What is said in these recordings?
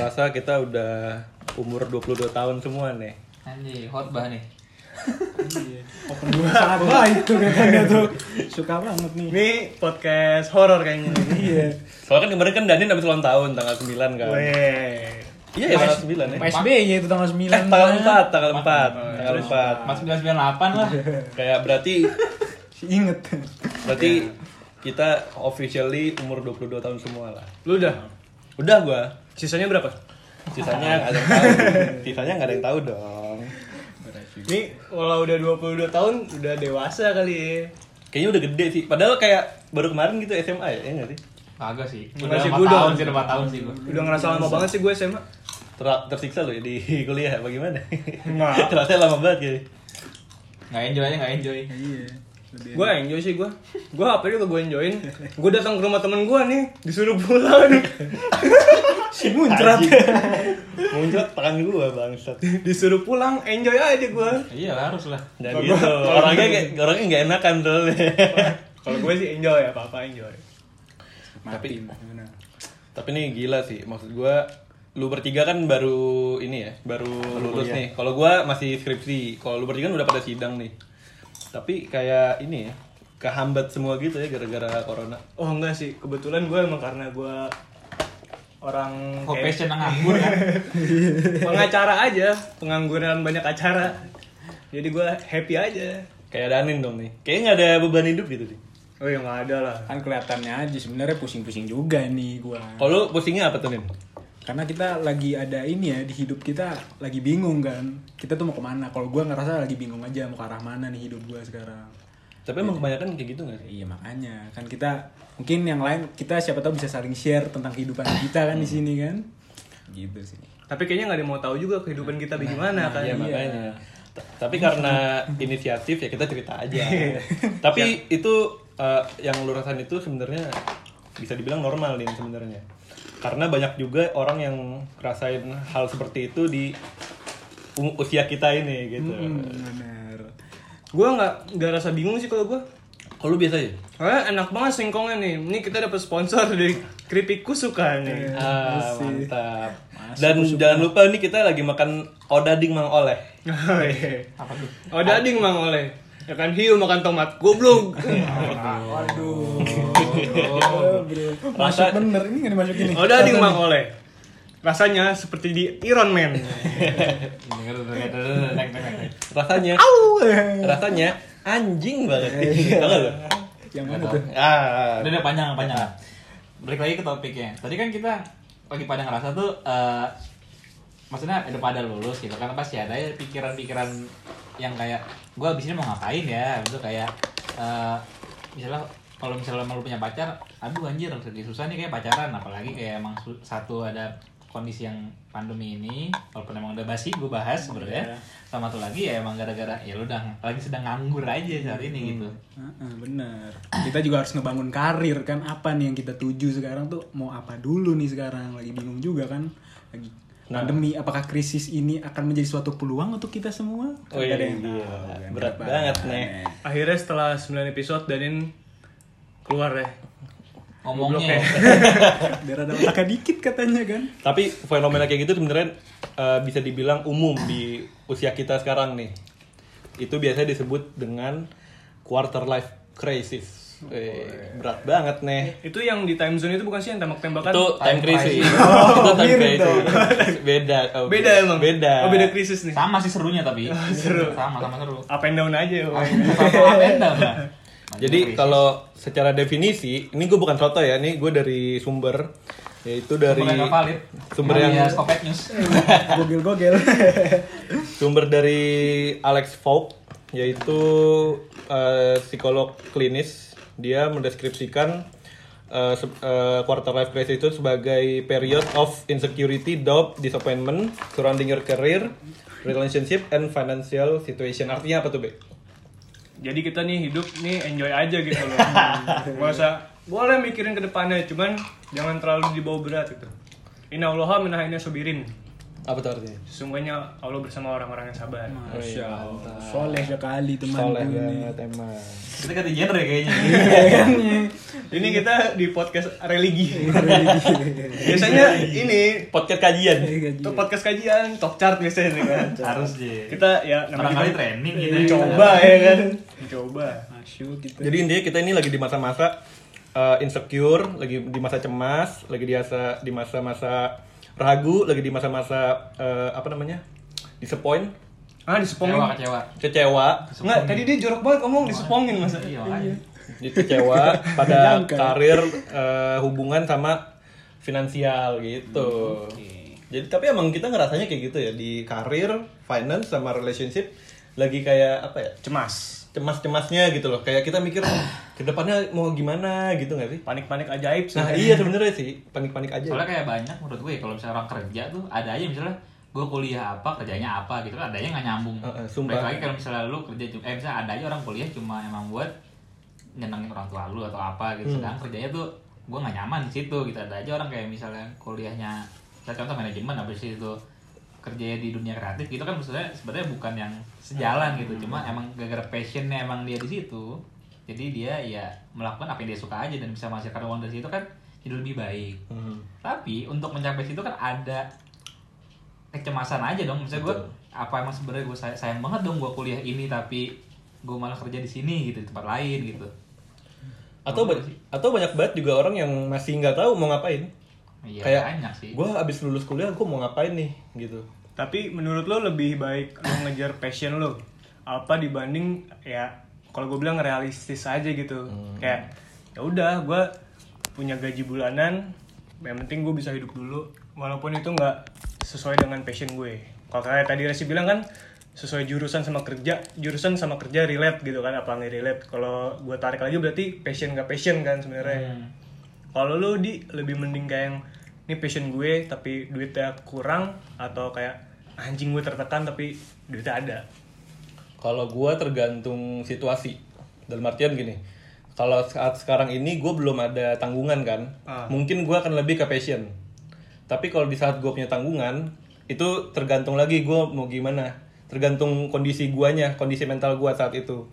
rasa kita udah umur 22 tahun semua nih. Anjir, khotbah nih. Open gua sangat baik tuh kayaknya tuh. Suka banget nih. Ini podcast horor kayaknya. Iya. Soalnya kan kemarin kan Danin habis ulang tahun tanggal 9 kan. Weh. Iya ya tanggal 9 ya. PSBY itu tanggal 9. Eh, tanggal 4, tanggal 4, tanggal 4. Mas 998 lah. Kayak berarti Si inget. berarti kita officially umur 22 tahun semua lah. Lu udah? Udah gua. Sisanya berapa? Sisanya nggak ada yang tahu. Sisanya nggak ada yang tahu dong. Ini kalau udah 22 tahun udah dewasa kali ya. Kayaknya udah gede sih. Padahal kayak baru kemarin gitu SMA ya, ya nggak sih? Kagak sih. Enggak Udah sih, 4 gua udah- tahun sih, udah 4 tahun sih gua. Udah ngerasa lama banget sih gue SMA. Ter- tersiksa loh ya di kuliah bagaimana? Nggak. Terasa lama banget ya. Nggak enjoy aja, nggak enjoy. Iya. Gue enjoy sih gue. Gue apa juga gue enjoyin. Gue datang ke rumah temen gue nih, disuruh pulang. si muncrat. Muncrat tangan gua bangsat. disuruh pulang, enjoy aja gue. Iya lah, harus lah. Dan gitu. Orangnya kayak orangnya nggak enakan tuh. Kalau gue sih enjoy apa apa enjoy. Tapi. Tapi nih gila sih, maksud gua lu bertiga kan baru ini ya, baru lulus nih. Kalau gua masih skripsi, kalau lu bertiga kan udah pada sidang nih. Tapi kayak ini ya, kehambat semua gitu ya gara-gara corona. Oh enggak sih, kebetulan gue emang karena gue orang Kok kayak passion yang nganggur kan? pengacara aja, pengangguran banyak acara. Jadi gue happy aja. Kayak Danin dong nih. Kayaknya nggak ada beban hidup gitu sih. Oh ya nggak ada lah. Kan kelihatannya aja sebenarnya pusing-pusing juga nih gua. Kalau pusingnya apa tuh Nin? Karena kita lagi ada ini ya di hidup kita lagi bingung kan. Kita tuh mau ke mana? Kalau gua ngerasa lagi bingung aja mau ke arah mana nih hidup gua sekarang. Tapi emang kebanyakan kayak gitu nggak sih? Iya makanya kan kita mungkin yang lain kita siapa tahu bisa saling share tentang kehidupan kita kan di sini kan. Gitu sih. Tapi kayaknya nggak ada yang mau tahu juga kehidupan kita bagaimana kan. Iya makanya. T- Tapi karena inisiatif ya kita cerita aja. Tapi itu eh, yang lu rasain itu sebenarnya bisa dibilang normal nih sebenarnya. Karena banyak juga orang yang rasain hal seperti itu di usia kita ini gitu. Hmm, benar. Gue nggak nggak rasa bingung sih kalau gue. Kalau lu biasa ya? Karena enak banget singkongnya nih. Ini kita dapat sponsor dari keripik kusuka nih. Ah, mantap. Dan jangan lupa nih kita lagi makan odading Mang Oleh. Oh, iya. Apa tuh? Oh dading mang oleh. Ya kan hiu makan tomat. Goblok. Waduh. Masuk Rasa- bener ini nggak dimasukin nih. Oh dading mang oleh. Rasanya seperti di Iron Man. Rasanya rasanya anjing banget. Tahu nggak lu? Yang mana tuh? Ah, Udah, udah panjang, panjang. Balik lagi ke topiknya. Tadi kan kita lagi pada ngerasa tuh, eh, maksudnya udah pada lulus gitu kan pasti ada ya pikiran-pikiran yang kayak gue abis ini mau ngapain ya? Itu kayak eh, misalnya kalau misalnya emang lu punya pacar aduh anjir lagi susah nih kayak pacaran. Apalagi kayak emang satu ada kondisi yang pandemi ini walaupun emang udah basi gue bahas sebenarnya. Sama satu lagi ya emang gara-gara ya lu udah lagi sedang nganggur aja saat ini gitu. Heeh, bener. Kita juga harus ngebangun karir kan. Apa nih yang kita tuju sekarang tuh? Mau apa dulu nih sekarang? Lagi bingung juga kan. Lagi pandemi apakah krisis ini akan menjadi suatu peluang untuk kita semua? Oh iya, ada yang iya. tahu kan, berat ke banget nih. ya. Akhirnya setelah 9 episode Danin keluar ya. ngomongnya Biar ada otaknya dikit katanya kan. Tapi fenomena kayak gitu sebenarnya eh, bisa dibilang umum di usia kita sekarang nih. Itu biasanya disebut dengan quarter life crisis. Eh, berat banget nih. Itu yang di time zone itu bukan sih yang tembak-tembakan? itu time time crisis. crisis. itu time mirip crisis. Beda. oh, Beda emang. Beda. Oh beda krisis nih. sama sih serunya tapi seru. sama sama seru Up and down aja. woy. sama benda Mbak. Jadi kalau secara definisi, ini gue bukan soto ya, ini gue dari sumber, yaitu dari Sumber yang valid sumber yang Alias Kopet News Gogel-gogel. sumber dari Alex Vogt, yaitu eh, psikolog klinis. Dia mendeskripsikan se- eh, quarter life crisis itu sebagai period of insecurity, doubt, disappointment surrounding your career, relationship, and financial situation. Artinya apa tuh, Be? Jadi kita nih hidup nih enjoy aja gitu loh. Gak usah boleh mikirin ke depannya, cuman jangan terlalu dibawa berat gitu. Inna Allah minahina sobirin. Apa tuh artinya? Sesungguhnya Allah bersama orang-orang yang sabar. Masya Allah. Soleh sekali teman Soleh banget emang. Kita ganti genre kayaknya. Ini kita di podcast religi. Biasanya ini Podcast kajian. untuk podcast kajian, top chart biasanya nih kan. Harus sih. Kita ya namanya Barangkali kita training gitu. mencoba ya kan. Mencoba. Asyuk gitu. Jadi intinya kita ini lagi di masa-masa uh, insecure, lagi di masa cemas, lagi di masa di masa-masa ragu, lagi di masa-masa uh, apa namanya? disappoint, Ah, Kecewa, disepongin. kecewa. kecewa, Enggak, tadi dia jorok banget ngomong disepongin masa. Iya, jadi kecewa pada karir uh, hubungan sama finansial gitu. Jadi tapi emang kita ngerasanya kayak gitu ya di karir, finance sama relationship lagi kayak apa ya? Cemas. Cemas-cemasnya gitu loh. Kayak kita mikir ke depannya mau gimana gitu nggak sih? Panik-panik ajaib sih. Nah iya sebenarnya sih panik-panik aja. Soalnya kayak banyak menurut gue ya, kalau misalnya orang kerja tuh ada aja misalnya gue kuliah apa kerjanya apa gitu kan adanya nggak nyambung. Heeh, sumpah. Baik lagi kalau misalnya lu kerja cuma eh misalnya ada aja orang kuliah cuma emang buat nyenengin orang tua lu atau apa gitu. Hmm. Sedangkan kerjanya tuh gue nggak nyaman di situ gitu. Ada aja orang kayak misalnya kuliahnya saya contoh manajemen habis itu kerjanya di dunia kreatif gitu kan maksudnya sebenarnya bukan yang sejalan gitu. Cuma emang gara-gara passionnya emang dia di situ jadi dia ya melakukan apa yang dia suka aja dan bisa menghasilkan uang dari situ kan jadi lebih baik. Hmm. tapi untuk mencapai situ kan ada kecemasan aja dong. Misalnya gue apa emang sebenarnya gue sayang, sayang banget dong gue kuliah ini tapi gue malah kerja di sini gitu di tempat lain gitu. Atau ba- atau banyak banget juga orang yang masih nggak tahu mau ngapain. Iya kayak banyak sih gue abis lulus kuliah gue mau ngapain nih gitu. Tapi menurut lo lebih baik lo ngejar passion lo apa dibanding ya kalau gue bilang realistis aja gitu. Kayak ya udah gue punya gaji bulanan, yang penting gue bisa hidup dulu walaupun itu nggak sesuai dengan passion gue. Kalau kayak tadi Resi bilang kan sesuai jurusan sama kerja, jurusan sama kerja relate gitu kan apa nggak relate. Kalau gue tarik lagi berarti passion nggak passion kan sebenarnya. Hmm. Kalau lu di lebih mending kayak yang ini passion gue tapi duitnya kurang atau kayak anjing gue tertekan tapi duitnya ada. Kalau gue tergantung situasi. Dalam artian gini, kalau saat sekarang ini gue belum ada tanggungan kan, Ah. mungkin gue akan lebih ke passion. Tapi kalau di saat gue punya tanggungan, itu tergantung lagi gue mau gimana. Tergantung kondisi guanya, kondisi mental gue saat itu.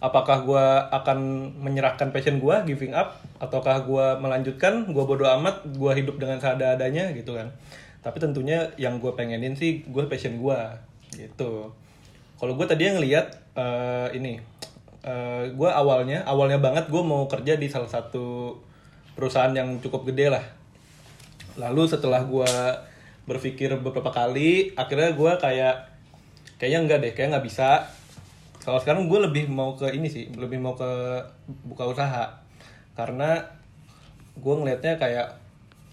Apakah gue akan menyerahkan passion gue, giving up, ataukah gue melanjutkan, gue bodo amat, gue hidup dengan seadanya gitu kan. Tapi tentunya yang gue pengenin sih, gue passion gue gitu. Kalau gue tadi ngelihat eh, ini, gue awalnya awalnya banget gue mau kerja di salah satu perusahaan yang cukup gede lah. Lalu setelah gue berpikir beberapa kali, akhirnya gue kayak kayaknya enggak deh, kayak nggak bisa. Kalau sekarang gue lebih mau ke ini sih, lebih mau ke buka usaha, karena gue ngelihatnya kayak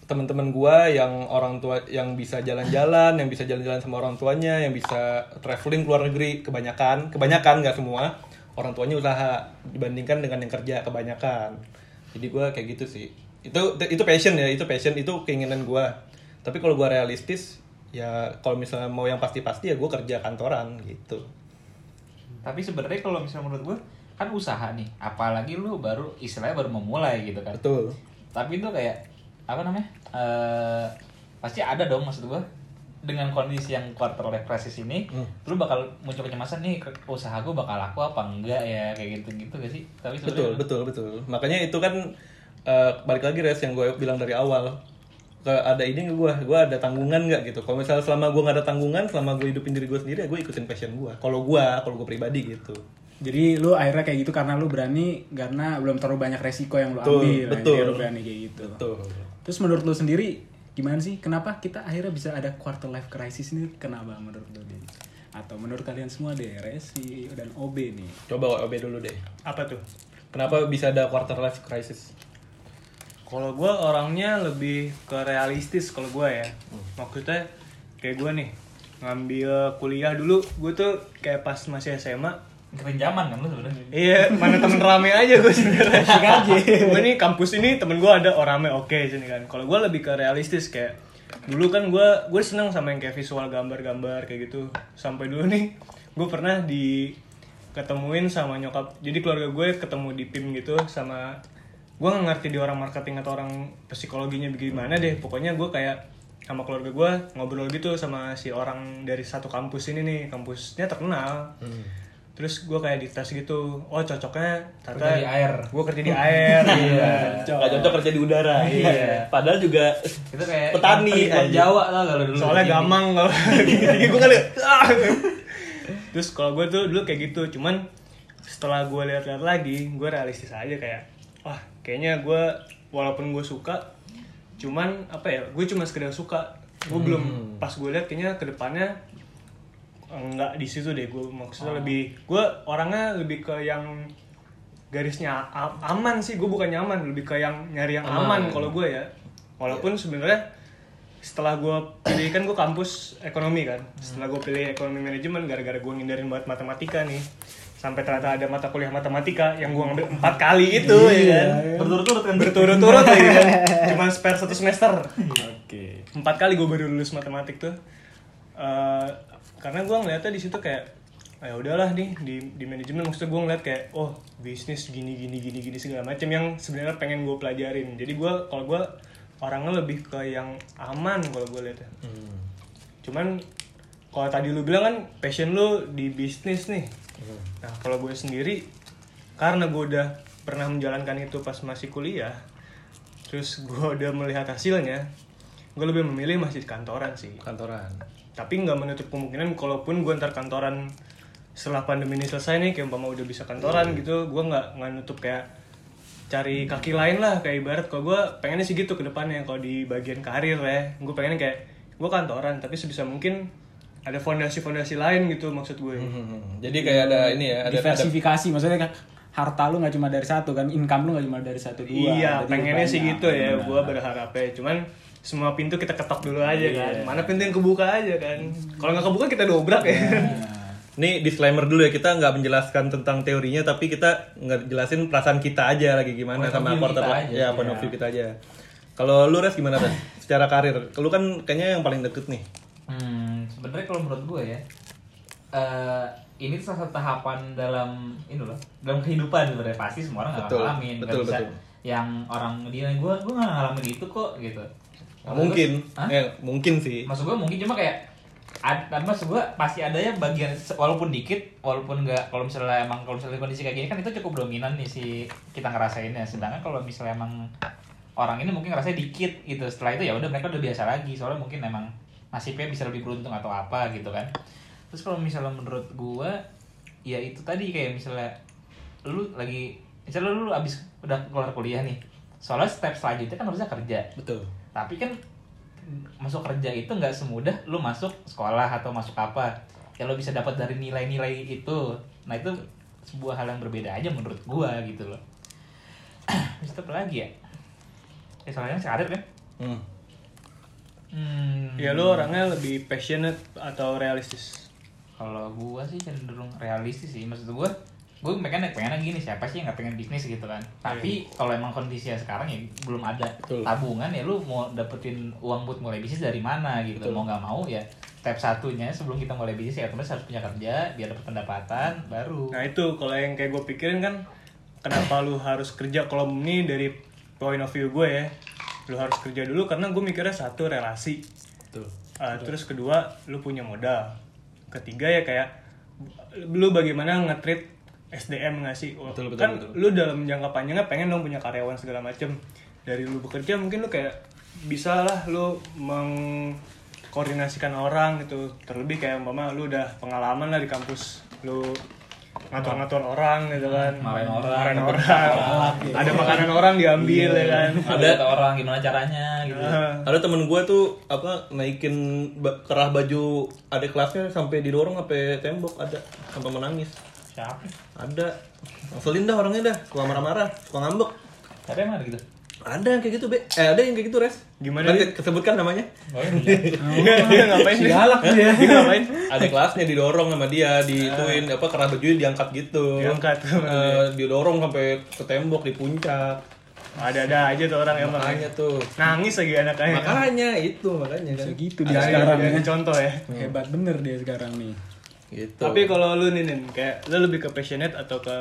teman-teman gue yang orang tua yang bisa jalan-jalan, yang bisa jalan-jalan sama orang tuanya, yang bisa traveling ke luar negeri, kebanyakan, kebanyakan nggak semua orang tuanya usaha dibandingkan dengan yang kerja kebanyakan. Jadi gue kayak gitu sih. Itu itu passion ya, itu passion itu keinginan gue. Tapi kalau gue realistis, ya kalau misalnya mau yang pasti-pasti ya gue kerja kantoran gitu. Tapi sebenarnya kalau misalnya menurut gue kan usaha nih apalagi lu baru istilahnya baru memulai gitu kan Betul. tapi itu kayak apa namanya eh pasti ada dong maksud gue dengan kondisi yang quarter life crisis ini Hmm. lu bakal muncul kecemasan nih usaha gue bakal laku apa enggak ya kayak gitu gitu gak sih tapi Betul, betul, betul. Makanya itu kan eh, balik lagi res yang gue bilang dari awal. Ke ada ini nggak gue, gue ada tanggungan nggak gitu. Kalau misalnya selama gue nggak ada tanggungan, selama gue hidupin diri gue sendiri, ya gue ikutin passion gue. Kalau gue, kalau gue pribadi gitu. Jadi lu akhirnya kayak gitu karena lu berani karena belum terlalu banyak resiko yang lu Betul, ambil. betul. Lu berani kayak gitu. Betul. Terus menurut lu sendiri gimana sih? Kenapa kita akhirnya bisa ada quarter life crisis ini? Kenapa menurut lu Din? Atau menurut kalian semua deh, Resi dan OB nih. Coba OB dulu deh. Apa tuh? Kenapa bisa ada quarter life crisis? Kalau gue orangnya lebih ke realistis kalau gue ya. Hmm. Maksudnya kayak gue nih ngambil kuliah dulu, gue tuh kayak pas masih SMA. ngikutin zaman kan lu sebenarnya Iya, mana temen rame aja gue sebenarnya. Asik aja. gue nih kampus ini temen gue ada orang rame oke sini kan. Kalau gue lebih ke realistis kayak dulu kan gue gue seneng sama yang kayak visual gambar-gambar kayak gitu. Sampai dulu nih gue pernah di ketemuin sama nyokap. Jadi keluarga gue ketemu di PIM gitu sama gue nggak ngerti di orang marketing atau orang psikologinya bagaimana deh. Pokoknya gue kayak sama keluarga gue ngobrol gitu sama si orang dari satu kampus ini nih kampusnya terkenal terus gue kayak dites gitu oh cocoknya Kerja di air. gue kerja di air iya Gak cocok kerja di udara. Iya. Padahal juga Itu kayak Petani aja. Jawa gak lo dulu. soalnya Jadi- gamang kalau gue kali ah. terus kalau gue tuh dulu kayak gitu cuman setelah gue lihat-lihat lagi gue realistis aja kayak wah kayaknya gue walaupun gue suka cuman apa ya gue cuma sekedar suka. Gue belum pas gue lihat kayaknya ke depannya enggak di situ deh gue maksudnya lebih gue orangnya lebih ke yang garisnya aman sih gue bukan nyaman lebih ke yang nyari yang aman, kalau gue ya. Walaupun sebenarnya setelah gue pilih kan gue kampus ekonomi kan setelah gue pilih ekonomi manajemen gara-gara gue ngindarin buat matematika nih sampai ternyata ada mata kuliah matematika yang gue ngambil empat kali itu ya kan? Berturut-turut kan. berturut-turut lagi kan? Cuma spare satu semester. Oke. empat kali gue baru lulus matematik tuh. Eh, karena gue ngeliatnya di situ kayak "Ah, ya udahlah nih di di manajemen. Maksudnya gue ngeliat kayak oh bisnis gini gini gini gini segala macam yang sebenarnya pengen gue pelajarin. Jadi gue kalau gue orangnya lebih ke yang aman kalau gue liatnya. Cuman kalau tadi lu bilang kan passion lu di bisnis nih. Nah kalau gue sendiri karena gue udah pernah menjalankan itu pas masih kuliah terus gue udah melihat hasilnya gue lebih memilih masih kantoran sih. Kantoran. tapi nggak menutup kemungkinan kalaupun gue ntar kantoran setelah pandemi ini selesai nih kayak umpama udah bisa kantoran gitu gue nggak nggak nutup kayak cari kaki lain lah kayak ibarat. Kalau gue pengennya sih gitu ke depannya kalau di bagian karir ya gue pengennya kayak gue kantoran tapi sebisa mungkin ada fondasi-fondasi lain gitu maksud gue Hmm, Jadi kayak ada ini ya, ada ada diversifikasi maksudnya kan harta lu nggak cuma dari satu kan income lu nggak cuma dari satu dua iya pengennya sih gitu ya Benar. gue berharapnya cuman semua pintu kita ketok dulu aja kan Iya. mana pintu yang kebuka aja kan kalau nggak kebuka kita dobrak ya Ini disclaimer dulu ya, kita nggak menjelaskan tentang teorinya, tapi kita nggak jelasin perasaan kita aja lagi gimana Point sama quarter life. aja, Ya, point of view kita aja. Kalau lu res gimana res? Secara karir, lu kan kayaknya yang paling deket nih. Hmm, sebenarnya kalau menurut gue ya, eh ini tuh salah satu tahapan dalam ini loh, dalam kehidupan sebenarnya. Pasti semua orang nggak Betul, ngalamin, nggak betul, bisa betul. yang orang dia gue gue nggak ngalamin itu kok gitu. Maksud mungkin, gue- eh, mungkin sih. Maksud gue mungkin cuma kayak ada maksud gue pasti ada ya bagian walaupun dikit walaupun nggak kalau misalnya emang kalau misalnya kondisi kayak gini kan itu cukup dominan nih si kita ngerasainnya sedangkan kalau misalnya emang orang ini mungkin ngerasa dikit gitu. Setelah itu ya udah mereka udah biasa lagi. Soalnya mungkin emang nasibnya bisa lebih beruntung atau apa gitu kan. Terus kalau misalnya menurut gua ya itu tadi kayak misalnya lu lagi misalnya lu abis udah keluar kuliah nih soalnya step selanjutnya kan harusnya kerja. Betul. tapi kan masuk kerja itu nggak semudah lu masuk sekolah atau masuk apa. Ya lo bisa dapat dari nilai-nilai itu. Nah itu sebuah hal yang berbeda aja menurut gua gitu loh. Terus apa lagi ya? Ya soalnya karir kan? Hmm. Hmm, ya lu orangnya lebih passionate atau realistis? Kalau gua sih cenderung realistis sih. Maksud gua gue pengen pengen gini. Siapa sih yang nggak pengen bisnis gitu kan? Tapi kalau emang kondisinya sekarang ya belum ada Betul. tabungan ya lu mau dapetin uang buat mulai bisnis dari mana gitu? Betul. mau nggak mau ya step satunya sebelum kita mulai bisnis ya otomatis harus punya kerja biar dapat pendapatan baru. Nah itu kalau yang kayak gue pikirin kan kenapa lu harus kerja? Kalau ini dari point of view gue ya lu harus kerja dulu karena gue mikirnya satu relasi. Betul. Uh, terus kedua lu punya modal. Ketiga ya kayak lu bagaimana nge-treat SDM nggak sih? Betul, betul, kan betul. lu dalam jangka panjangnya pengen dong punya karyawan segala macem. Dari lu bekerja mungkin lu kayak bisa lah lu mengkoordinasikan orang gitu. Terlebih kayak umpama lu udah pengalaman lah di kampus lu ngatur-ngatur orang gitu kan. Marahin orang. Marahin orang. Ada makanan orang diambil ya kan. Ada orang gimana caranya gitu. Ah. Ada temen gue tuh apa naikin kerah baju adik kelasnya sampai didorong sampai tembok. Ada. Sampai menangis. siapa Ada. Ngeselin dah orangnya dah, suka marah-marah, suka ngambek. siapa yang ada gitu Ada yang kayak gitu, Be. Eh, ada yang kayak gitu, Res. Gimana dia? kesebutkan namanya? oh, iya. dia, dia ngapain dia galak dia. dia ngapain Adik kelasnya didorong sama dia, diituin apa kerah bajunya diangkat gitu. Diangkat. Eh, didorong sampai ke tembok di puncak. ada-ada aja tuh orang emang Makanya tuh. nangis lagi anaknya Makanya itu, makanya kan. segitu Ada dia sekarang jadi ya. contoh ya hebat bener dia sekarang nih Gitu. tapi kalau lu nih kayak lu lebih ke passionate atau ke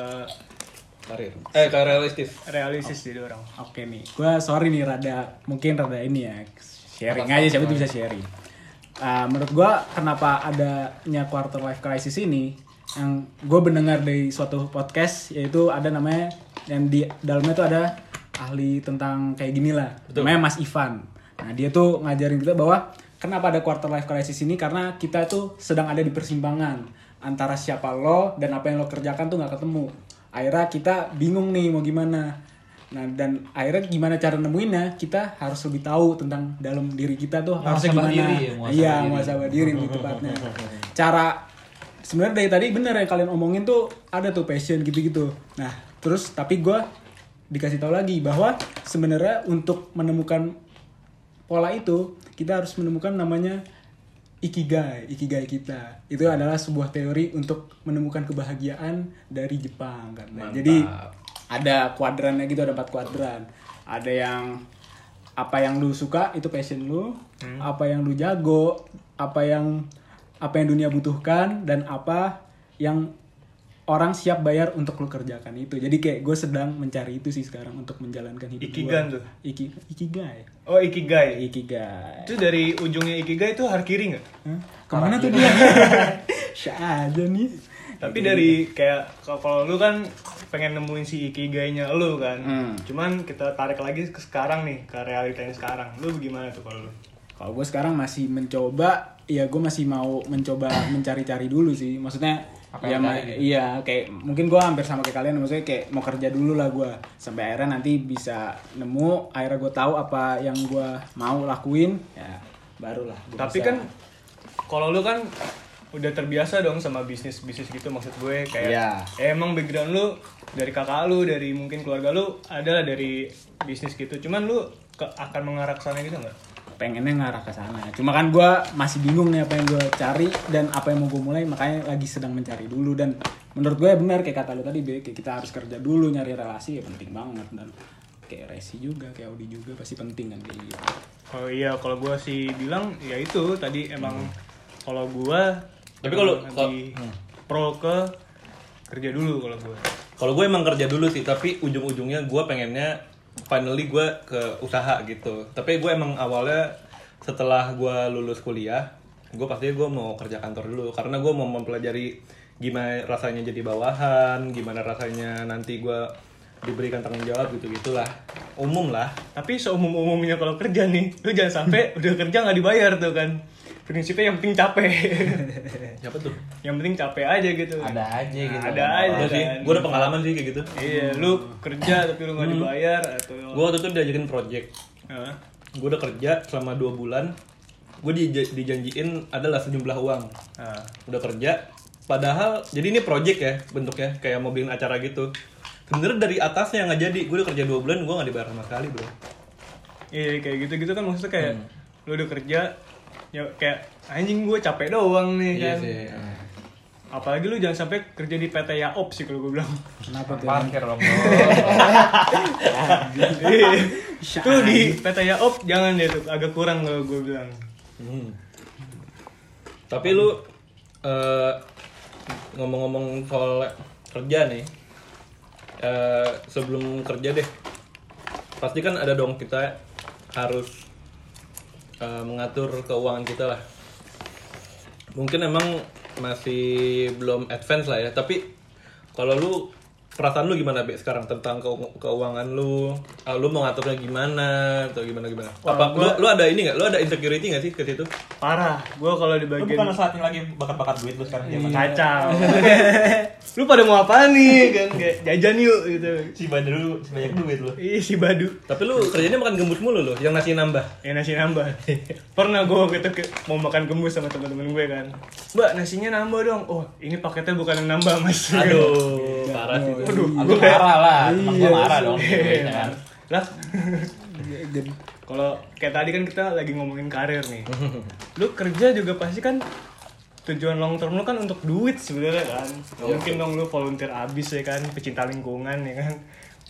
karir. Eh, ke realistis. realistis jadi orang. Oke nih, gua sorry nih rada mungkin rada ini ya sharing aja siapa tuh bisa sharing. Ah, menurut gua kenapa adanya quarter life crisis ini yang gue mendengar dari suatu podcast yaitu ada namanya yang di dalamnya tuh ada ahli tentang kayak gini lah. Namanya Mas Ivan. Nah dia tuh ngajarin kita bahwa kenapa ada quarter life crisis ini karena kita tuh sedang ada di persimpangan antara siapa lo dan apa yang lo kerjakan tuh nggak ketemu akhirnya kita bingung nih mau gimana Nah dan akhirnya gimana cara nemuinnya kita harus lebih tahu tentang dalam diri kita tuh harusnya Muhasabah gimana. diri ya, iya, diri. muhasabah diri lebih tepatnya. Cara sebenarnya dari tadi bener yang kalian omongin tuh ada tuh passion gitu-gitu. Nah terus tapi gue dikasih tahu lagi bahwa sebenarnya untuk menemukan pola itu kita harus menemukan namanya ikigai, ikigai kita. Itu adalah sebuah teori untuk menemukan kebahagiaan dari Jepang kan. Jadi ada kuadrannya gitu, ada empat kuadran. Ada yang apa yang lu suka itu passion lu, apa yang lu jago, apa yang apa yang dunia butuhkan dan apa yang orang siap bayar untuk lu kerjakan itu. Jadi kayak gue sedang mencari itu sih sekarang untuk menjalankan hidup Ikigan gua. tuh? Iki, ikigai. Oh Ikigai. Ikigai. Itu dari ujungnya Ikigai itu Harkiri nggak? Hah? Ke mana tuh dia? Syah aja nih. Tapi dari kayak kalau- kalau lu kan pengen nemuin si Ikigainya lu kan. Hmm. Cuman kita tarik lagi ke sekarang nih, ke realitanya sekarang. Lu gimana tuh kalau lu? Kalau gue sekarang masih mencoba, ya gue masih mau mencoba mencari-cari dulu sih. Maksudnya, Apa ya gitu? iya kayak mungkin gue hampir sama kayak kalian. Maksudnya kayak mau kerja dulu lah gue, sampai akhirnya nanti bisa nemu. Akhirnya gue tahu apa yang gue mau lakuin, ya barulah. gua Tapi bisa- kan kalau lu kan udah terbiasa dong sama bisnis bisnis gitu maksud gue kayak ya emang background lu dari kakak lu dari mungkin keluarga lu adalah dari bisnis gitu cuman lu ke- akan mengarah ke sana gitu nggak pengennya ngarah ke sana. Cuma kan gue masih bingung nih apa yang gue cari dan apa yang mau gue mulai. Makanya lagi sedang mencari dulu dan menurut gue benar kayak kata lu tadi, Be, kayak kita harus kerja dulu nyari relasi ya penting banget dan kayak resi juga, kayak Audi juga pasti penting kan kayak gitu. oh iya kalau gue sih bilang ya itu tadi emang kalau gue Tapi kalau- lebih pro ke kerja dulu kalau gue Kalau gue emang kerja dulu sih, tapi ujung-ujungnya gue pengennya finally gue ke usaha gitu. Tapi gue emang awalnya setelah gue lulus kuliah, gue pasti gue mau kerja kantor dulu. Karena gue mau mempelajari gimana rasanya jadi bawahan, gimana rasanya nanti gue diberikan tanggung jawab gitu gitulah umum lah. Tapi seumum umumnya kalau kerja nih lu jangan sampai udah kerja nggak dibayar tuh kan prinsipnya yang penting capek. Siapa tuh? Yang penting capek aja gitu. Ada aja gitu. ada aja Ada sih. kan. gue udah pengalaman sih kayak gitu. Iya lu kerja tapi lu nggak dibayar atau gue waktu itu diajakin project. Hah? gue udah kerja selama dua bulan. Gue dijanjiin adalah sejumlah uang. Nah, udah kerja. Padahal jadi ini project ya bentuknya kayak mau bikin acara gitu. Sebenarnya dari atasnya nggak jadi. Gue udah kerja dua bulan gue nggak dibayar sama sekali bro. Iya kayak gitu gitu kan maksudnya kayak lu udah kerja ya kayak anjing gue capek doang nih iya kan sih apalagi lu jangan sampai kerja di PT Yaop sih kalau gue bilang Kenapa tuh? Parkir dong. tuh di PT Yaop jangan deh tuh agak kurang kalau gue bilang Hmm. tapi lu eh, ngomong-ngomong soal kerja nih eh, sebelum kerja deh pasti kan ada dong kita harus eh, mengatur keuangan kita lah. Mungkin emang masih belum advance lah ya tapi kalau lu perasaan lu gimana be sekarang tentang keu- keuangan lu? Ah, lu mau ngaturnya gimana atau gimana gimana? Apa lu, lu ada ini nggak? Lu ada insecurity nggak sih ke situ? Parah. Gue kalau di Lu bagian bukan saatnya lagi bakat-bakat duit lu sekarang zaman kacau. Lu pada mau apa nih? Kan kayak jajan yuk gitu. Si banyak si banyak duit lu. ih si badu. Tapi lu kerjanya makan gembus mulu loh, yang nasi nambah. ya nasi nambah. Pernah gue gitu ke- mau makan gembus sama teman-teman gue kan. Mbak nasinya nambah dong. Oh ini paketnya bukan yang nambah mas. Aduh, parah sih. Aduh, Aku marah lah, temen gua marah dong. Iya. kan. lah kalau kayak tadi kan kita lagi ngomongin karir nih lu kerja juga pasti kan tujuan long term lu kan untuk duit sebenarnya kan Nggak mungkin dong lu volunteer abis ya kan pecinta lingkungan ya kan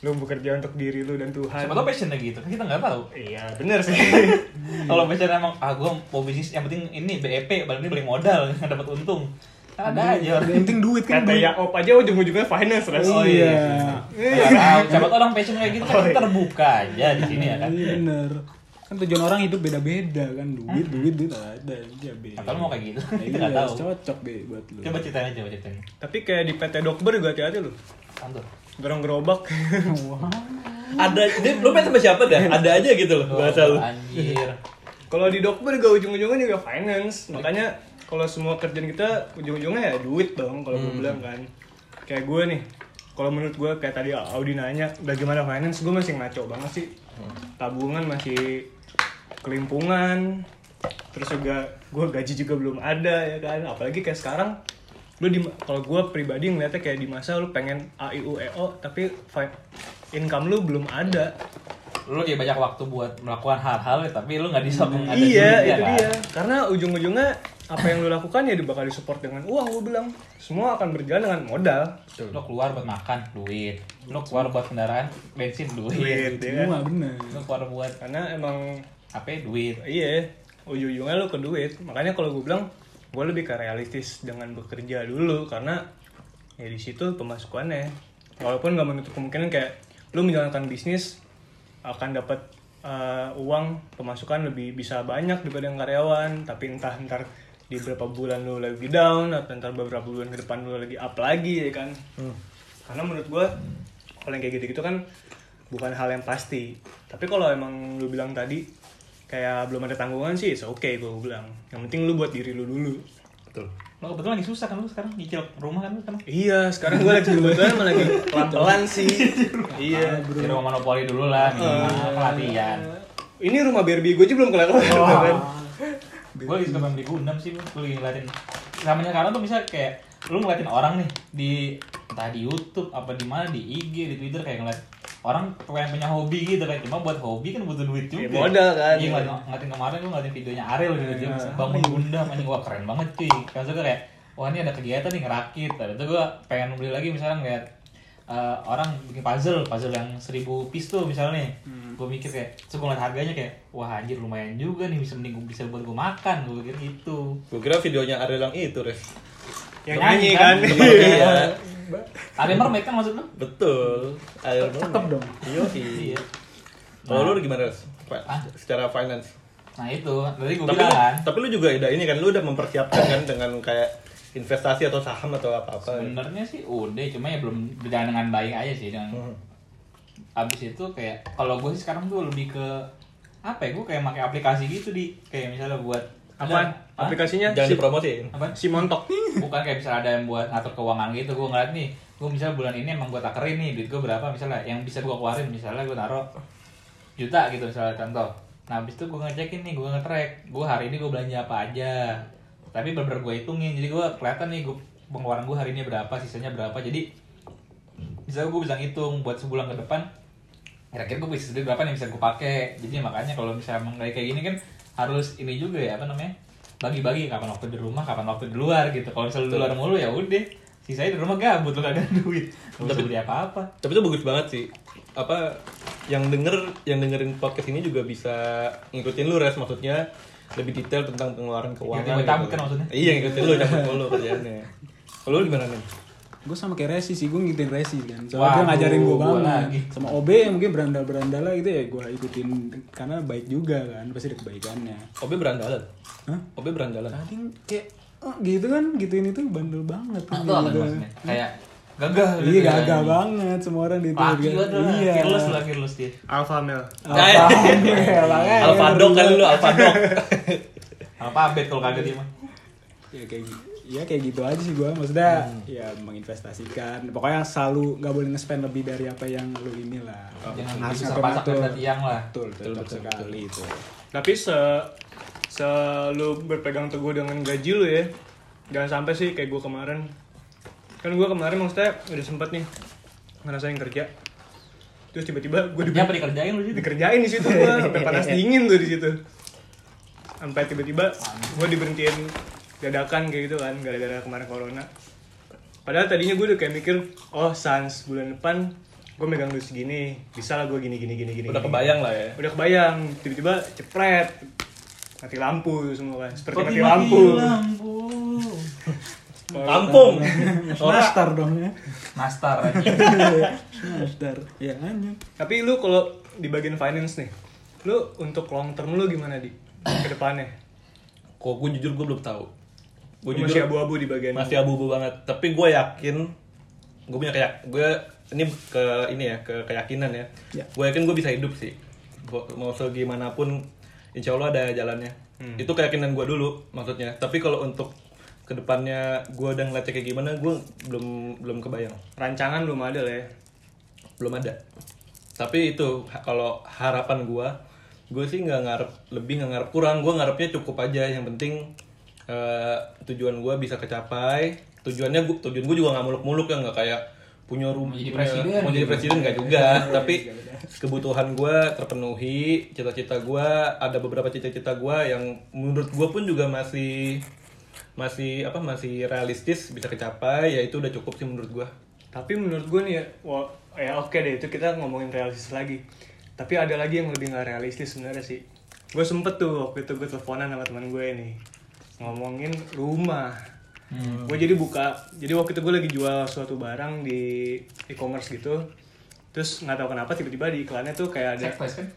lu bekerja untuk diri lu dan Tuhan Siapa tau passionnya gitu, kan kita nggak tahu. iya bener sih Kalau passion emang, ah gua mau bisnis, yang penting ini BEP, paling ini beli modal, dapat untung. Ada aja. Yang penting duit kan. kata duit. ya op aja ujung-ujungnya finance ras Oh iya. Nggak tahu. Siapa tau orang passion kayak gitu Oh, kan iya. terbuka aja di sini ya kan. Iya bener. kan tujuan orang hidup beda-beda kan duit duit duit ada aja beda Atau lu mau kayak gitu? Kita nggak iya, tahu. cocok deh buat lu Coba ceritain aja, coba ceritain. Tapi kayak di PT Dokber juga hati-hati lu. Santur. Gerong gerobak. Ada, lu main sama siapa dah? Ada aja gitu loh bahasa lu. Anjir. kalau di Dokber juga ujung-ujungnya juga finance. Makanya kalau semua kerjaan kita ujung-ujungnya ya duit dong kalau gue bilang kan. Kayak gue nih. Kalau menurut gue kayak tadi Audi nanya bagaimana finance, gue masih ngaco banget sih. Tabungan masih kelimpungan. Terus juga gue gaji juga belum ada ya kan. Apalagi kayak sekarang lu di kalau gue pribadi ngeliatnya kayak di masa lu pengen A I U E O tapi income lu belum ada Lu ya banyak waktu buat melakukan hal-hal ya, tapi lu nggak disokong ada iya duitnya, itu kan? dia karena ujung-ujungnya apa yang lu lakukan ya bakal disupport dengan uang gue bilang. Semua akan berjalan dengan modal. Lu keluar buat makan, duit. Lu keluar buat kendaraan, bensin, duit. duit ya kan semua bener. Lu keluar buat karena emang apa ya, duit. iya ujung-ujungnya lu ke duit. Makanya kalau gue bilang gue lebih ke realistis dengan bekerja dulu. Karena ya di situ pemasukannya. Walaupun nggak menutup kemungkinan kayak lu menjalankan bisnis akan dapat uh, uang pemasukan lebih bisa banyak daripada yang karyawan. Tapi entah ntar di beberapa bulan lu lagi down atau ntar beberapa bulan ke depan lu lagi up lagi ya kan? Karena menurut gue kalau yang kayak gitu-gitu kan bukan hal yang pasti. Tapi kalau emang lu bilang tadi kayak belum ada tanggungan sih oke okay gue bilang. Yang penting lu buat diri lu dulu. Betul. Lu kebetulan lagi susah kan lu sekarang? Nyicil rumah kan lu sekarang. iya sekarang gue lagi kebetulan malah lagi pelan-pelan sih. Iya. Di rumah monopoli dulu lah, minimal pelatihan. ini rumah Barbie gue aja belum kelar-kelar kan gue lagi suka beli Gundam sih gue lagi ngeliatin. Namanya sekarang tuh bisa kayak lu ngeliatin orang nih di entah di YouTube apa di mana di IG di Twitter kayak ngeliat orang pengen punya hobi gitu. Kan cuma buat hobi kan butuh duit juga. Ya, modal kan. iya ngeliatin, ngeliatin kemarin gue ngeliatin videonya Ariel gitu dia bangun Gundam anjing wah keren banget cuy. Kan gue kayak wah ini ada kegiatan nih ngerakit. Tadi itu gue pengen beli lagi misalnya ngeliat eh, orang bikin puzzle puzzle yang seribu piece tuh misalnya nih gue mikir kayak terus gue ngeliat harganya kayak wah anjir lumayan juga nih bisa mending gua bisa buat gue makan gue pikir gitu Gue kira videonya Ariel yang itu, Res. yang Nyanyi nyanyi kan? kan Iya. ada mermaid kan maksud lu Betul. Ariel cakep dong Iya. iya Kalau lu gimana, Res? Secara finance. nah itu tadi gue Tapi bilang lu, kan tapi lu juga udah ini kan, lu udah mempersiapkan kan dengan kayak investasi atau saham atau apa-apa. sebenarnya sih udah cuma ya belum berjalan dengan baik aja sih dengan Hmm. abis itu kayak kalau gue sih sekarang tuh lebih ke apa ya gue kayak pakai aplikasi gitu di kayak misalnya buat Hah? aplikasinya Jangan si, dipromosiin. apa si montok bukan kayak misalnya ada yang buat ngatur keuangan gitu gue ngeliat nih gue misalnya bulan ini emang gue takerin nih duit gue berapa misalnya yang bisa gue keluarin misalnya gue taruh juta gitu misalnya contoh nah habis itu gue ngecekin nih gue nge-track gue hari ini gue belanja apa aja tapi bener-bener gue hitungin. Jadi gue kelihatan nih gue pengeluaran gue hari ini berapa sisanya berapa. Jadi misalnya gue bisa ngitung buat sebulan ke depan kira-kira gue bisa berapa nih bisa gue pakai. Jadi makanya kalau misalnya emang kayak gini kan harus ini juga ya apa namanya bagi-bagi kapan waktu di rumah kapan waktu di luar gitu. Kalau misalnya di luar mulu ya udah sisanya di rumah gabut lu kagak ada duit. Gak bisa beli apa-apa. Tapi itu bagus banget sih. Apa yang denger yang dengerin podcast ini juga bisa ngikutin lu res. Maksudnya lebih detail tentang pengeluaran keuangan. Ngikutin gue cabut kan maksudnya? Iya, ngikutin lu cabut mulu kerjaannya. Kalau lu gimana nih? gue sama kayak Resi sih gue ngikutin Resi kan soalnya Waduh, dia ngajarin gue gua banget lagi. sama OB yang mungkin berandal berandal lah gitu ya gue ikutin karena baik juga kan pasti ada kebaikannya Obe berandalan. Hah? Obe berandalan. tadi kayak oh, gitu kan gituin itu bandel banget Nah, kan itu apa Gitu. maksudnya kayak gagah gitu iya ya. gagah banget semua orang di kan. banget iya fearless lah fearless dia alpha male Apa? Iya, makanya. Alfadok kali lu, Alfadok. apa abet kalau kagak dia mah ya kayak gitu ya kayak gitu aja sih gue maksudnya ya menginvestasikan pokoknya selalu nggak boleh nge-spend lebih dari apa yang lu inilah jangan Harus bisa ngatur pasak ngatur. dan tiang lah betul betul, betul sekali itu tapi se se lu berpegang teguh dengan gaji lu ya jangan sampai sih kayak gue kemarin kan gue kemarin maksudnya udah sempet nih ngerasain kerja. Terus tiba-tiba gue dia apa dikerjain lu sih dikerjain di situ gue sampai panas dingin tuh di situ. Sampai tiba-tiba gue diberhentiin dadakan kayak gitu kan gara-gara kemarin corona. Padahal tadinya gue udah kayak mikir oh sans bulan depan gue megang duit segini bisa lah gue gini gini gini gini Udah kebayang lah ya. udah kebayang tiba-tiba cepret mati lampu semua kan. Seperti mati, Mati lampu. lampu Kampung. Orang nastar dong ya nastar aja nastar ya anjir tapi lu kalau di bagian finance nih lu untuk long term lu gimana di ke depannya Kok gue jujur gue belum tahu. Gue Lu masih abu-abu di bagian masih abu-abu banget. Tapi gue yakin, gue punya kayak gue ini ke ini ya ke keyakinan ya. Ya. Gue yakin gue bisa hidup sih. Mau segimanapun, insya Allah ada jalannya. Itu keyakinan gue dulu maksudnya. Tapi kalau untuk ke depannya gue udah ngeliatnya kayak gimana, gue belum belum kebayang. rancangan belum ada lah ya? Belum ada. Tapi itu kalau harapan gua gue sih nggak ngarep lebih nggak ngarep kurang. Gue ngarepnya cukup aja. Yang penting eh, tujuan gua bisa kecapai. Tujuannya gua, tujuan gue juga nggak muluk-muluk ya. Nggak kayak punya rumah Mau jadi presiden mau jadi presiden nggak juga. Tapi kebutuhan gua terpenuhi cita-cita gua ada beberapa cita-cita gua yang menurut gua pun juga masih masih apa masih realistis bisa kecapai ya itu udah cukup sih menurut gua. Tapi menurut gue nih ya, wah, ya oke deh itu kita ngomongin realistis lagi. Tapi ada lagi yang lebih nggak realistis sebenarnya sih. Gue sempet tuh waktu itu gue teleponan sama teman gue nih ngomongin rumah. Gue jadi buka jadi waktu itu gue lagi jual suatu barang di e-commerce gitu. Terus nggak tahu kenapa tiba-tiba di iklannya tuh kayak ada Sex kan?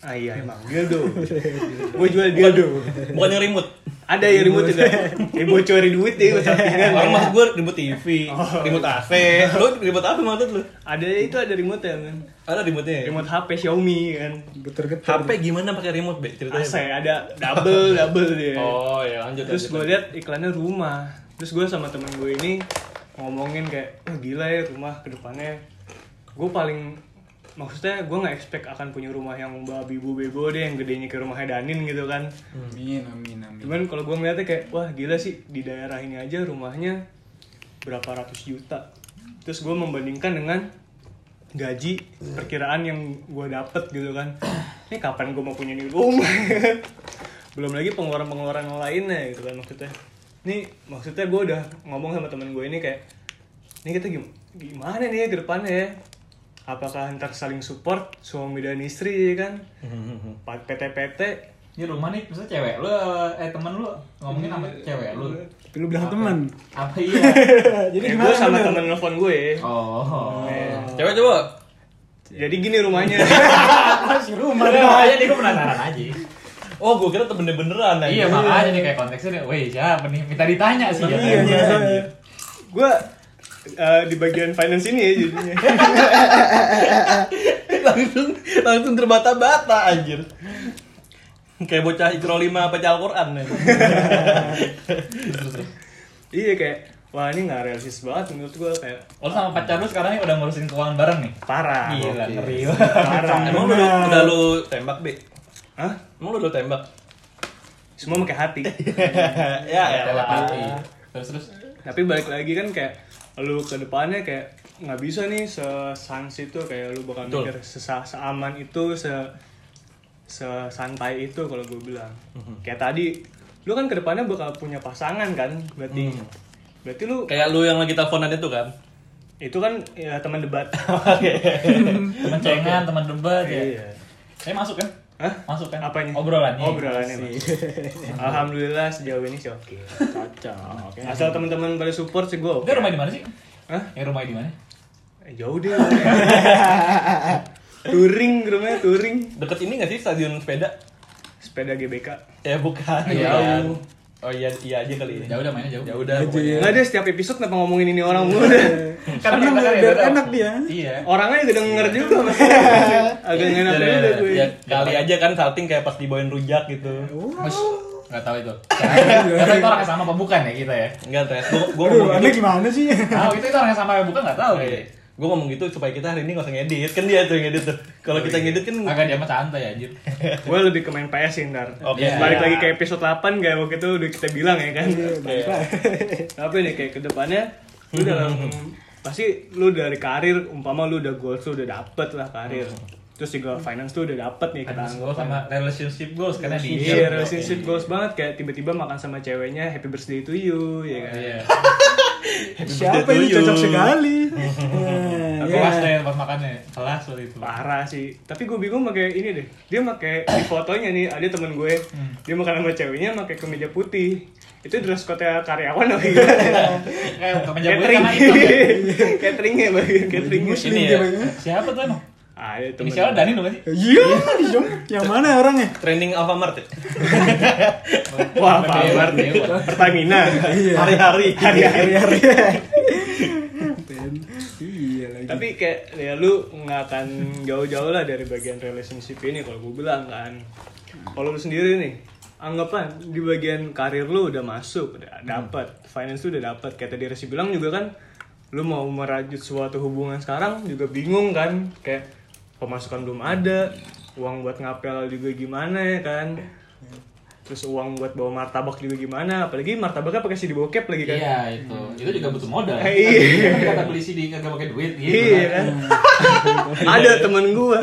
ah iya emang. Dildo. Gue jual dildo. Bukan yang remote ada yang remote juga eh bocorin duit deh sampingan Orang maksud gue remote TV, remote AC. Lu remote apa maksud lu? ada itu ada remote ya kan Ada remote-nya. ya? remote HP Xiaomi kan Geter-geter. HP gimana pakai remote, Be? Ceritanya. AC ada double double dia Oh, ya lanjut terus gue lihat iklannya rumah terus gue sama temen gue ini ngomongin kayak oh gila ya rumah ke depannya gue paling maksudnya gue nggak expect akan punya rumah yang babi bu bebo deh yang gedenya kayak rumahnya Danin gitu kan. Amin, amin, amin. cuman kalau gue ngeliatnya kayak wah gila sih di daerah ini aja rumahnya berapa ratus juta. Terus gue membandingkan dengan gaji perkiraan yang gue dapet gitu kan. Ini kapan gue mau punya nih rumah? Belum lagi pengeluaran-pengeluaran lainnya gitu kan maksudnya. Ini maksudnya gue udah ngomong sama temen gue ini kayak ini kita gim- gimana nih ya ke depannya ya apakah ntar saling support suami dan istri ya kan PT-PT Ini rumah nih, misalnya cewek lu, eh temen lu ngomongin sama cewek lu. Tapi lu bilang teman. Apa iya? Jadi Eh, gimana? gue sama temen nelfon gue Oh. Cewek coba. jadi gini rumahnya Masih rumah. Makanya nih gue penasaran aja. Oh, gue kira temennya beneran Iya, makanya nih kayak konteksnya weh siapa nih? Minta ditanya sih ya. Iya, iya. gue eh, di bagian finance ini ya jadinya langsung langsung terbata-bata anjir. Kayak bocah Ikro 5 baca Al-Qur'an ya. iya kayak wah ini nggak realistis banget menurut gue kayak Lo sama pacar lu sekarang udah ngurusin keuangan bareng nih? parah Gila, ngeri parah Emang lu udah lu tembak, Be? Hah? Emang lu udah tembak? semua pakai hati ya, ya. Telepati. Terus terus. tapi balik lagi kan kayak lu ke depannya kayak nggak bisa nih sesans itu kayak lu bakal Betul. mikir sesa seaman itu se sesantai itu kalau gue bilang kayak tadi lu kan ke depannya bakal punya pasangan kan berarti berarti lu Kayak lu yang lagi teleponan itu kan. itu kan ya teman debat Temen cengan, temen debat ya. Iya. Eh masuk kan? Hah? Masuk kan? Apanya? Obrolannya. Obrolannya. Alhamdulillah sejauh ini sih oke. Cocok. Asal teman-teman pada support sih gue oke. Dia rumah di mana sih? Hah? Eh rumah di mana? Eh, Jauh deh. touring rumahnya touring. Deket ini gak sih stadion sepeda? Sepeda GBK. Ya bukan. Iya. bukan. Oh iya iya aja kali ya. Jauh udah mainnya jauh. Ya udah pokoknya. Nggak deh setiap episode kenapa ngomongin ini orang mulu Karena kita kan biar ya, enak dia. Iya. Orangnya juga denger juga mas. Agak enak juga gue. ya, kali aja kan salting kayak pas dibawain rujak gitu. Mas, nggak tahu itu. Nggak tahu itu orangnya sama apa bukan ya kita ya. Enggak, Tes. Gua gua Aduh, ngomong gitu. gimana sih? Tahu itu itu orangnya sama apa bukan nggak tahu. Oke. gitu. Gue ngomong gitu supaya kita hari ini gak usah ngedit. Kan dia tuh yang ngedit tuh. Kalau kita ngedit kan Agak dia mah santai anjir. Gue lebih ke main PS sih ntar. Oke. Balik Iya. lagi ke episode 8 kayak waktu itu udah kita bilang ya kan. Iya. Tapi nih kayak ke depannya lu dalam pasti lu dari karir umpama lu udah goals lu udah dapet lah karir. Terus juga finance tuh udah dapet nih kita Finance goals sama relationship goals karena di Iya, relationship goals banget kayak tiba-tiba makan sama ceweknya happy birthday to you ya kan. Iya. Siapa ini cocok sekali. Aku ya. kelas deh pas makannya. Kelas waktu itu. Parah sih. Tapi gue bingung pakai ini deh. Dia pakai di fotonya nih ada temen gue. Dia makan sama ceweknya pakai kemeja putih. Itu dress code-nya karyawan apa gimana? Kayak kemeja Catering. sama itu. ya. Cateringnya bagian catering. Muslim ya. Ya. Siapa tuh emang? Ada temen Inisialnya Dani dong sih? Iya, dong. Yang mana orangnya? Training Alfamart ya? wah nih Pertamina Hari-hari. Hari-hari. Iya lagi. tapi kayak ya lu nggak akan jauh-jauh lah dari bagian relationship ini kalau gue bilang kan kalau lu sendiri nih anggapan di bagian karir lu udah masuk udah dapat finance lu udah dapat kayak tadi Resi bilang juga kan lu mau merajut suatu hubungan sekarang juga bingung kan kayak pemasukan belum ada uang buat ngapel juga gimana ya kan terus uang buat bawa martabak juga gimana apalagi martabaknya pakai CD bokep lagi kan Iya itu, itu juga butuh modal. Eh, iya. Kan kata beli CD kagak pakai duit gitu. iya kan ada temen gua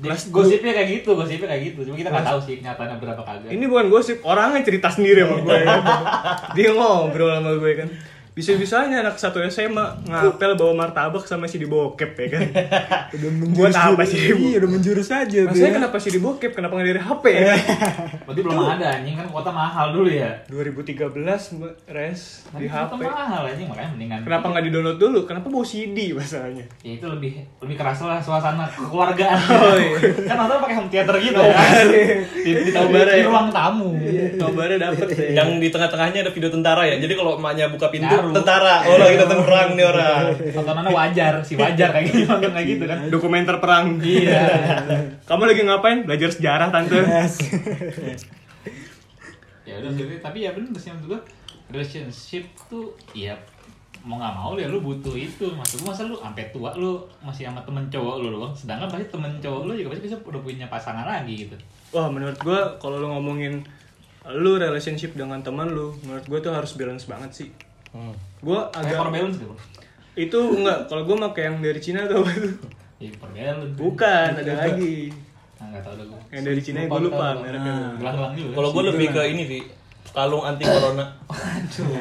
Jadi, gosipnya kayak gitu, gosipnya kayak gitu. Cuma kita nggak tahu sih kenyataannya berapa kagak. Ini bukan gosip, orangnya cerita sendiri sama gue kan. Dia ngobrol sama gue kan. Bisa-bisanya anak satu SMA ngapel bawa martabak sama si di bokep ya kan. Udah Buat apa sih? Iya, udah menjurus aja tuh. Maksudnya ya. kenapa si di bokep? Kenapa nggak dari HP ya? Berarti belum ada anjing kan kuota mahal dulu ya. 2013 Mbak, res di HP. mahal anjing makanya mendingan. Kenapa nggak di download dulu? Kenapa bawa CD masalahnya? Ya itu lebih lebih keras lah suasana kekeluargaan. Oh, iya. kan nonton pakai home theater gitu ya. Di, di, di, Kabarnya di ruang tamu. Kabarnya dapet deh. Yang di tengah-tengahnya ada video tentara ya. Jadi kalau emaknya buka pintu, Ngaruh. tentara. Oh, lagi datang perang nih orang. Tontonannya wajar, si wajar kayak gitu nonton kayak gitu kan. Dokumenter perang. Iya. Kamu lagi ngapain? Belajar sejarah tante. ya udah sih tapi ya bener sih gua relationship tuh ya mau nggak mau ya lu butuh itu maksud gua masa lu sampai tua lu masih sama temen cowok lu doang sedangkan pasti temen cowok lu juga pasti bisa udah punya pasangan lagi gitu Wah menurut gue kalau lu ngomongin lu relationship dengan teman lu, menurut gue tuh harus balance banget sih. Hmm. Gue kayak agak for balance gitu itu enggak kalau gue pakai yang dari Cina tuh ya bukan ada lagi nah, nggak tahu dah yang dari Cina gue lupa tahu. mereknya gelang-gelang juga Kalau gue lebih ke ini sih kalung anti corona.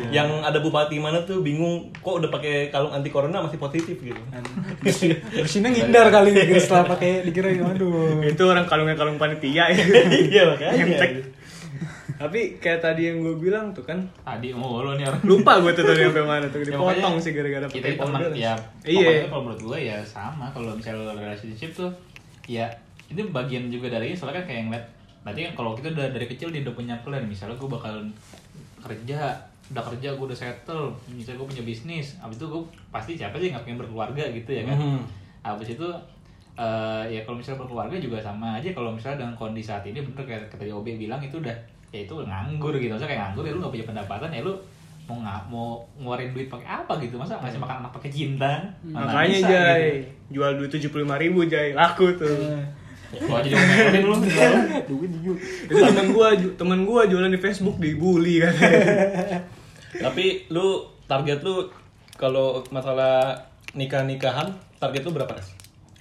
yang ada bupati mana tuh bingung kok udah pakai kalung anti corona masih positif gitu. Bersihnya ngindar kali nih setelah pakai dikira aduh. itu orang kalungnya kalung panitia ya Iya makanya. Tapi kayak tadi yang gue bilang tuh kan tadi mau lo nih lupa gue tuh tadi sampai mana tuh Ya, dipotong pokoknya sih gara-gara kita teman ya Iya. kalau menurut gue ya sama kalau misalnya relationship tuh ya itu bagian juga dari soalnya kan kayak ngeliat nanti kan kalau kita udah dari kecil dia udah punya plan misalnya gue bakal kerja udah kerja gue udah settle misalnya gue punya bisnis abis itu gue pasti siapa sih nggak pengen berkeluarga gitu ya kan Mhm. abis itu eh, ya kalau misalnya berkeluarga juga sama aja kalau misalnya dengan kondisi saat ini bener kayak kata OB bilang itu udah ya itu nganggur gitu maksudnya kayak nganggur ya lu gak punya pendapatan ya lu mau nggak mau ngeluarin duit pakai apa gitu masa ngasih makan anak pakai cinta Mana makanya bisa, Jay gitu. jual duit tujuh puluh ribu Jay laku tuh Gua aja lu jualan. Duit itu temen gua temen gua jualan di Facebook dibully katanya Tapi lu target lu kalau masalah nikah-nikahan target lu berapa? Res?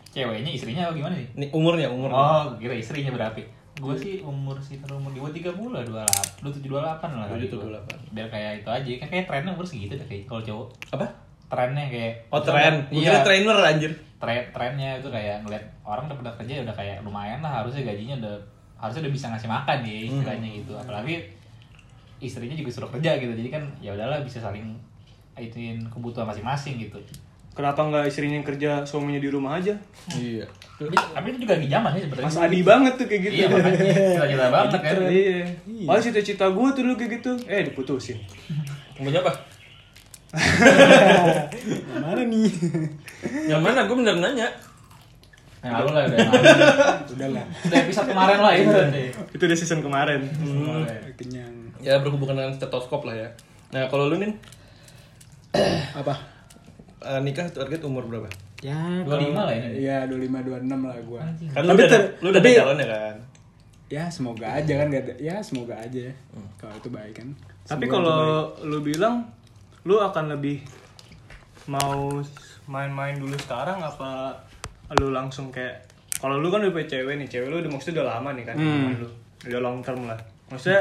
ceweknya istrinya apa gimana sih Ni- umurnya umur. oh kira istrinya berapa gue sih umur sekitar umur dua tiga bulan dua delapan dua tujuh dua delapan lah kali 27, gua. 28. biar kayak itu aja kan kayak trennya umur segitu deh kayak kalau cowok Apa? trennya kayak Oh tren. Iya trainer anjir. tren trennya itu kayak ngeliat orang udah pada kerja udah kayak lumayan lah harusnya gajinya udah harusnya udah bisa ngasih makan ya istilahnya gitu apalagi istrinya juga suruh kerja gitu jadi kan ya udahlah bisa saling ituin kebutuhan masing-masing gitu kenapa nggak istrinya yang kerja suaminya di rumah aja Iya. tapi, itu juga lagi zaman sih sebenarnya Mas Adi banget tuh kayak gitu iya makanya cita-cita banget kan iya oh cita-cita gua tuh dulu kayak gitu eh diputusin Umurnya apa? Yang mana nih? Yang mana? Gue bener nanya. yang lalu lah udah lalu. Udahlah. udah episode kemarin lah itu nanti itu udah season kemarin Kenyang. Ya berhubungan dengan stetoskop lah ya. Nah kalau lu nih Apa? Eh, nikah target umur berapa? Ya, 25 kalau- lah ini. Iya, 25 26 lah gua. Kan lu Tapi udah, lu udah tapi- calonnya kan? Ya, semoga aja kan gak ada. Ya, semoga aja. Kalau itu baik kan. tapi kalau lu bilang lu akan lebih mau main-main dulu sekarang apa lu langsung kayak kalau lu kan udah punya cewek nih cewek lu udah maksudnya udah lama nih kan Hmm. sama lu udah long term lah maksudnya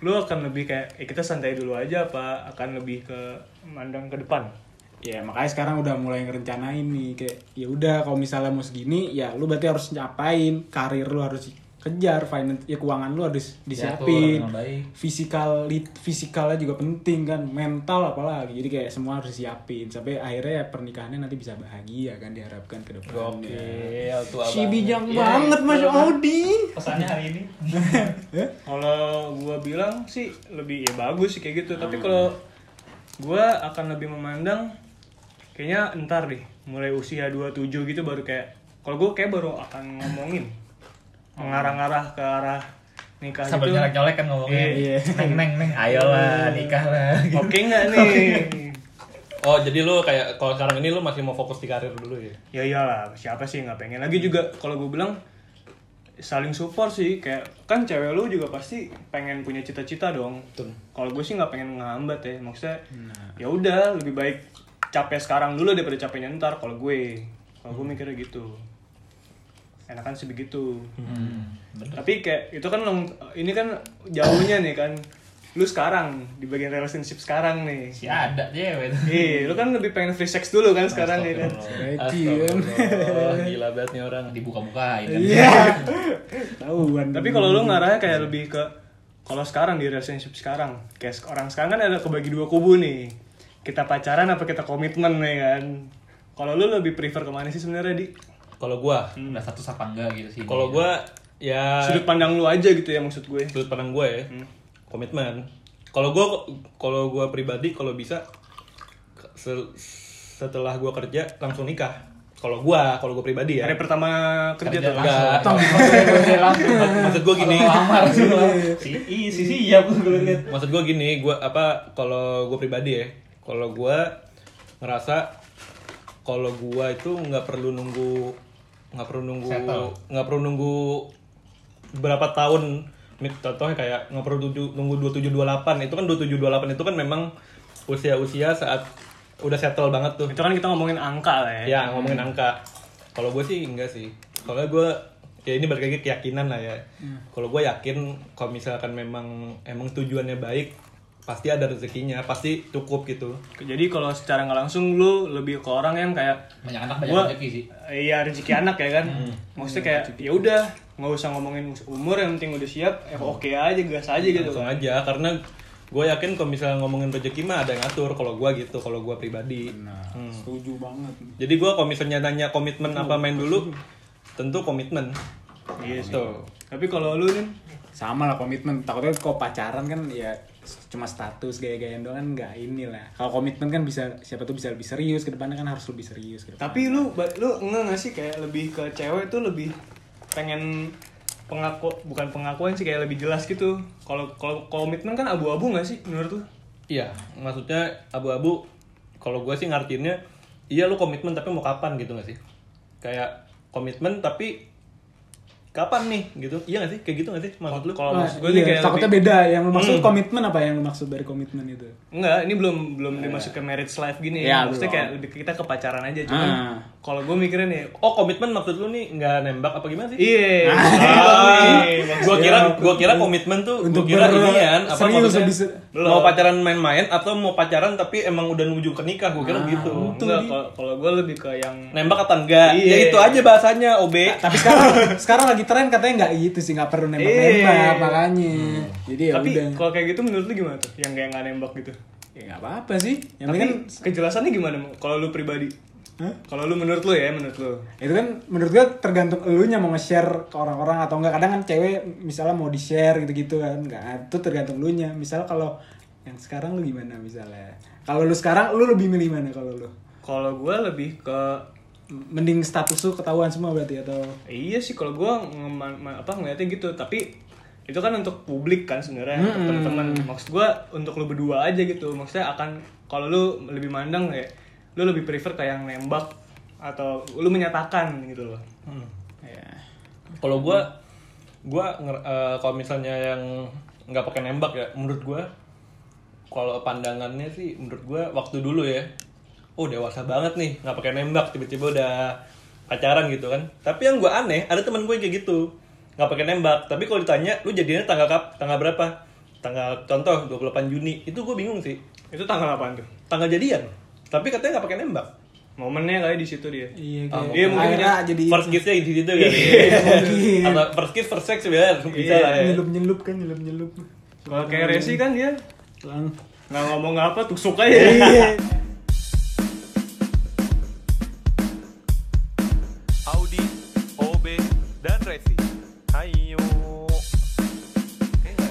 lu akan lebih kayak eh, kita santai dulu aja apa akan lebih ke mandang ke depan ya makanya sekarang udah mulai ngerencanain nih kayak ya udah kalau misalnya mau segini ya lu berarti harus nyapain karir lu harus kejar finance ya keuangan lu harus disiapin fisikal fisikalnya juga penting kan mental apalagi jadi kayak semua harus disiapin sampai akhirnya ya pernikahannya nanti bisa bahagia kan diharapkan ke tuh abang. si bijak Iya, banget mas. Audi Pesannya hari ini. Kalau gua bilang sih lebih ya bagus sih kayak gitu. Tapi kalau gua akan lebih memandang kayaknya entar deh mulai usia 27 gitu baru kayak kalau gua kayak baru akan ngomongin mengarah-arah ke arah nikah Sambil gitu. nyolek-nyolek kan ngomongnya. Iya. Neng neng neng, ayolah nikah lah. Oke nggak nih? Oh jadi lu kayak kalau sekarang ini lu masih mau fokus di karir dulu ya? ya iyalah siapa sih nggak pengen lagi juga kalau gue bilang saling support sih kayak kan cewek lu juga pasti pengen punya cita-cita dong Betul. kalau gue sih nggak pengen ngehambat ya maksudnya ya udah lebih baik capek sekarang dulu daripada capeknya ntar kalau gue kalau gue mikirnya gitu enakan sih begitu Hmm, tapi kayak itu kan long- ini kan jauhnya nih kan lu sekarang di bagian relationship sekarang nih Si ada cewek. Iya, lu kan lebih pengen free sex dulu kan sekarang ya kan. Astagfirullah, gila banget nih orang. Dibuka-bukain kan. iya tahuan Tapi kalau lu ngarahnya kayak lebih ke kalau sekarang di relationship sekarang, kayak orang sekarang kan ada kebagi dua kubu nih. Kita pacaran apa kita komitmen nih kan? Kalau lu lebih prefer ke mana sih sebenarnya di? Kalau gua, Udah satu apa enggak gitu sih. kalau gua ya sudut pandang lu aja gitu ya maksud gue. sudut pandang gue ya komitmen. Kalau gue kalau gue pribadi kalau bisa se- setelah gue kerja langsung nikah. Kalau gue kalau gue pribadi ya. Hari pertama kerja kerja tuh. Enggak. langsung. maksud gue gini. Lamar sih. Si i si siap maksud gue gini gue apa kalau gue pribadi ya kalau gue ngerasa kalau gue itu nggak perlu nunggu nggak perlu nunggu nggak perlu nunggu berapa tahun contohnya kayak nggak perlu tujuh- nunggu 2728 itu kan 2728 itu kan memang usia-usia saat udah settle banget tuh. Itu kan kita ngomongin angka lah ya. ya ngomongin angka. Kalau gue sih enggak sih. Kalau gue ya ini balik lagi keyakinan lah ya. Kalau gue yakin kalau misalkan memang emang tujuannya baik pasti ada rezekinya pasti cukup gitu Jadi kalau secara nggak langsung lu lebih ke orang yang kayak Banyak anak banyak Gua- rezeki sih. Iya rezeki anak ya kan. Maksudnya kayak ya udah nggak usah ngomongin umur yang penting udah siap. Eh oke aja gas aja gitu langsung kan. aja karena gue yakin kalau misalnya ngomongin rezeki mah ada yang ngatur kalau gue gitu kalau gue pribadi nah Hmm. setuju banget jadi gue kalau misalnya nanya komitmen apa main dulu tentu komitmen Iya sih. Tuh. Tapi kalau lu nih sama lah komitmen takutnya kok pacaran kan ya cuma status gaya-gayaan doang kan nggak inilah kalau komitmen kan bisa siapa tuh bisa lebih serius ke depannya kan harus lebih serius ke. Tapi lu lu enggak nggak sih kayak lebih ke cewek tuh lebih pengen pengaku bukan pengakuan sih kayak lebih jelas gitu. Kalau kalau komitmen kan abu-abu nggak sih menurut lu? Iya, maksudnya abu-abu. Kalau gue sih ngartiinnya, iya lu komitmen tapi mau kapan gitu gak sih? Kayak komitmen tapi kapan nih gitu? Iya gak sih? Kayak gitu gak sih maksud lu? Kalau Nah, maksud gue nih iya, kayak takutnya lebih- beda yang lu maksud Hmm. komitmen apa yang lu maksud dari komitmen itu Enggak, ini belum belum dimasuk ke marriage life gini Ya, ya. Maksudnya kayak lebih kita ke pacaran aja cuman Ah. kalau gue mikirnya nih Oh komitmen maksud lu nih nggak nembak apa gimana sih? Iya. Ah, Nih, gua kira gua kira komitmen tuh Untuk kira inian apa serius maksudnya Belum. mau pacaran main-main atau mau pacaran tapi emang udah menuju ke nikah gua kira gitu Enggak, kalau- kalau gue lebih ke yang nembak atau enggak Iya. ya itu aja bahasanya OB tapi sekarang sekarang lagi tren katanya nggak gitu sih nggak perlu nembak nembak Iya. makanya jadi ya Tapi kalau kayak gitu menurut lu gimana tuh? Yang kayak nggak nembak gitu. ya nggak apa apa sih yang Tapi kan kejelasannya gimana kalau lu pribadi? Hah? Kalau lu menurut lu ya, menurut lu. itu kan menurut gua tergantung elunya mau nge-share ke orang-orang atau enggak kadang kan cewek misalnya mau di-share gitu-gitu kan enggak itu tergantung elunya misal kalau yang sekarang lu gimana misalnya kalau lu sekarang lu lebih milih mana kalau lu Kalau gue lebih ke mending status lu ketahuan semua berarti atau iya sih kalau gue apa ngeliatnya gitu, tapi itu kan untuk publik kan sebenarnya untuk teman-teman. Maksud gue untuk lu berdua aja gitu. Maksudnya akan kalau lu lebih mandang ya, lu lebih prefer kayak yang nembak atau lu menyatakan gitu loh. ya Kalau gua gua nger- eh, kalau misalnya yang nggak pakai nembak ya, menurut gua kalau pandangannya sih menurut gua waktu dulu ya. Oh, dewasa banget nih, nggak pakai nembak tiba-tiba udah pacaran gitu kan. Tapi yang gua aneh, ada teman gue kayak gitu. nggak pakai nembak, tapi kalau ditanya lu jadinya tanggal kap, tanggal berapa? Tanggal contoh 28 Juni. Itu gue bingung sih. Itu tanggal apa tuh? Tanggal jadian. Tapi katanya nggak pakai nembak. momennya kali di situ dia Iya, Ah, kayak iya, mungkin akhirnya dia jadi first kiss-nya di situ kali. mungkin. Atau first kiss first sex sebenarnya bisa lah ya. nyelup-nyelup kan, nyelup-nyelup. kalau kayak Resi kan dia Lang. nggak ngomong apa tusuk aja Iya.